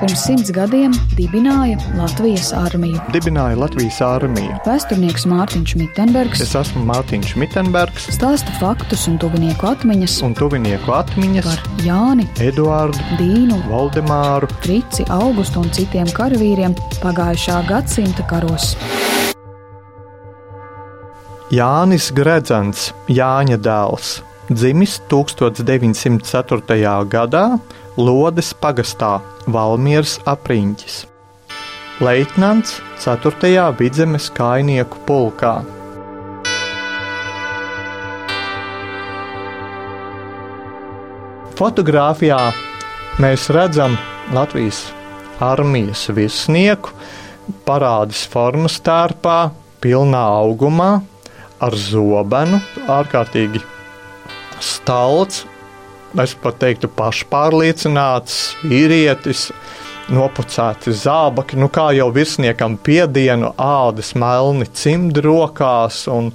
pirms simts gadiem dibināja Latvijas armiju. Dibināja Latvijas armiju. Vēsturnieks Mārtiņš Mitenbergs. Es esmu Mārtiņš Mitenbergs. Stāsta faktus un tuvinieku atmiņas. Un tuvinieku atmiņas par Jāni, Eduārdu, Dīnu, Valdemāru, Trici, Augustu un citiem karavīriem pagājušā gadsimta karos. Jānis Gredzens, Jāņa dēls, dzimis 1904. gadā Lodes pagastā Valmieras apriņķis. Leitnants 4. vidzemes kainieku pulkā. Fotogrāfijā mēs redzam Latvijas armijas virsnieku, parādas formas tērpā, pilnā augumā, ar zobenu, ārkārtīgi stalts, es pat teiktu, pašpārliecināts vīrietis, nopucēti zābaki, nu kā jau virsniekam piedienu, ādas melni cimdi rokās. Un,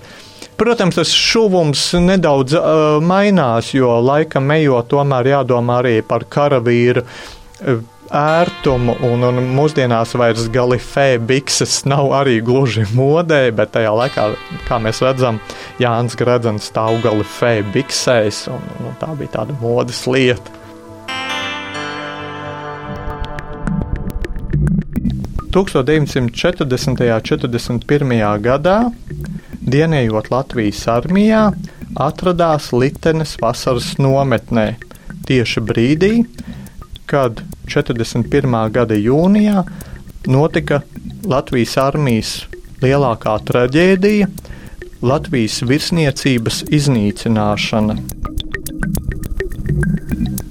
protams, tas šuvums nedaudz uh, mainās, jo laikam ejot, tomēr jādomā arī par karavīru uh, ērtumu, un, un mūsdienās vairs galifē bikses nav arī gluži modē, bet tajā laikā, kā mēs redzam, Jānis Gradzens stāv galifē biksēs, un, un tā bija tāda modes lieta. 1940. un 41. gadā, dienējot Latvijas armijā, atradās Litenes vasaras nometnē tieši brīdī, kad 41. gada jūnijā notika Latvijas armijas lielākā traģēdija - Latvijas virsniecības iznīcināšana.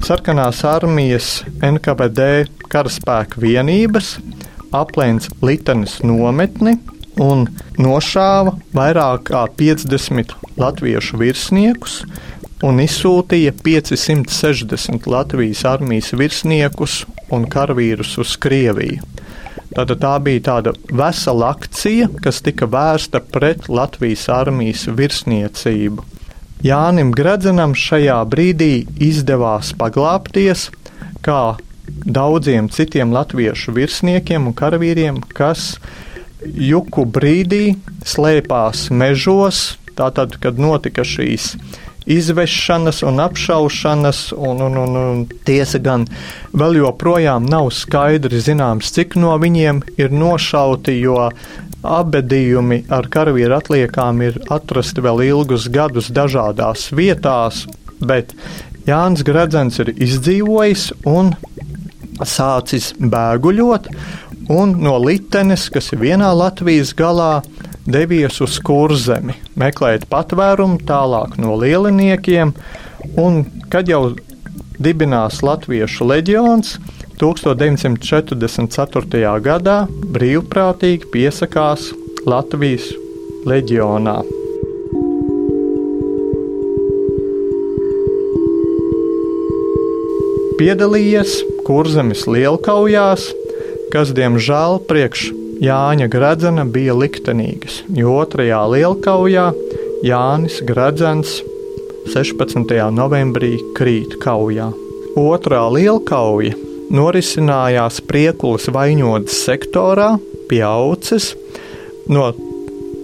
Sarkanās armijas NKVD karaspēka vienības aplēns Litenes nometni un nošāva vairāk kā 50 latviešu virsniekus un izsūtīja 560 Latvijas armijas virsniekus un karavīrus uz Krieviju. Tātad tā bija tāda vesela akcija, kas tika vērsta pret Latvijas armijas virsniecību. Jānim Gredzenam šajā brīdī izdevās paglāpties, kā daudziem citiem latviešu virsniekiem un karavīriem, kas juku brīdī slēpās mežos, tātad, kad notika šīs izvešanas un apšaušanas, un, un, un, un tiesa gan vēl joprojām nav skaidri zināms, cik no viņiem ir nošauti, jo abedījumi ar karavīru atliekām ir atrasti vēl ilgus gadus dažādās vietās, bet Jānis Gredzens ir izdzīvojis un sācis bēguļot, un no Litenes, kas ir vienā Latvijas galā, devies uz kurzemi, meklēt patvērumu tālāk no lieliniekiem, un kad jau dibinās Latviešu leģions, 1944. gadā brīvprātīgi piesakās Latvijas leģionā. Piedalījies Kurzemes lielkaujās, kas diemžēl priekš Jāņa Gradzena bija liktenīgas, jo otrajā lielkaujā Jānis Gradzens 16. novembrī krīt kaujā. Otrā lielkauja norisinājās Priekulas vainodas sektorā pie Auces no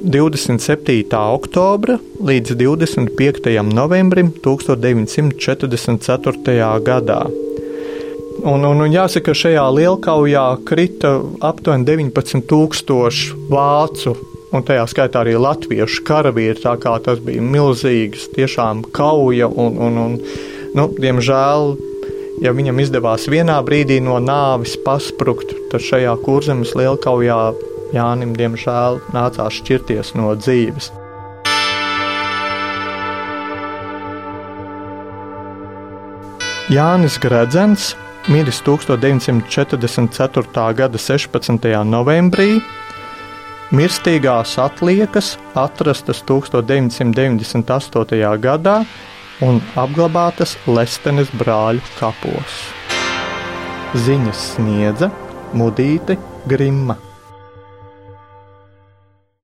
27. oktobra līdz 25. novembrim 1944. gadā. Un, un, un jāsaka, ka šajā lielkaujā krita aptuveni 19,000 vācu, un tajā skaitā arī latviešu karavīri. Tā kā tas bija milzīgs, tiešām kauja, un, un, un nu, diemžēl, ja viņam izdevās vienā brīdī no nāvis pasprukt, tad šajā kurzemes lielkaujā Jānim diemžēl nācās šķirties no dzīves. Jānis Gredzens miris 1944. gada 16. novembrī. Mirstīgās atliekas atrastas 1998. gadā un apglabātas Lestenes brāļu kapos. Ziņas sniedza Mudīte Grimma.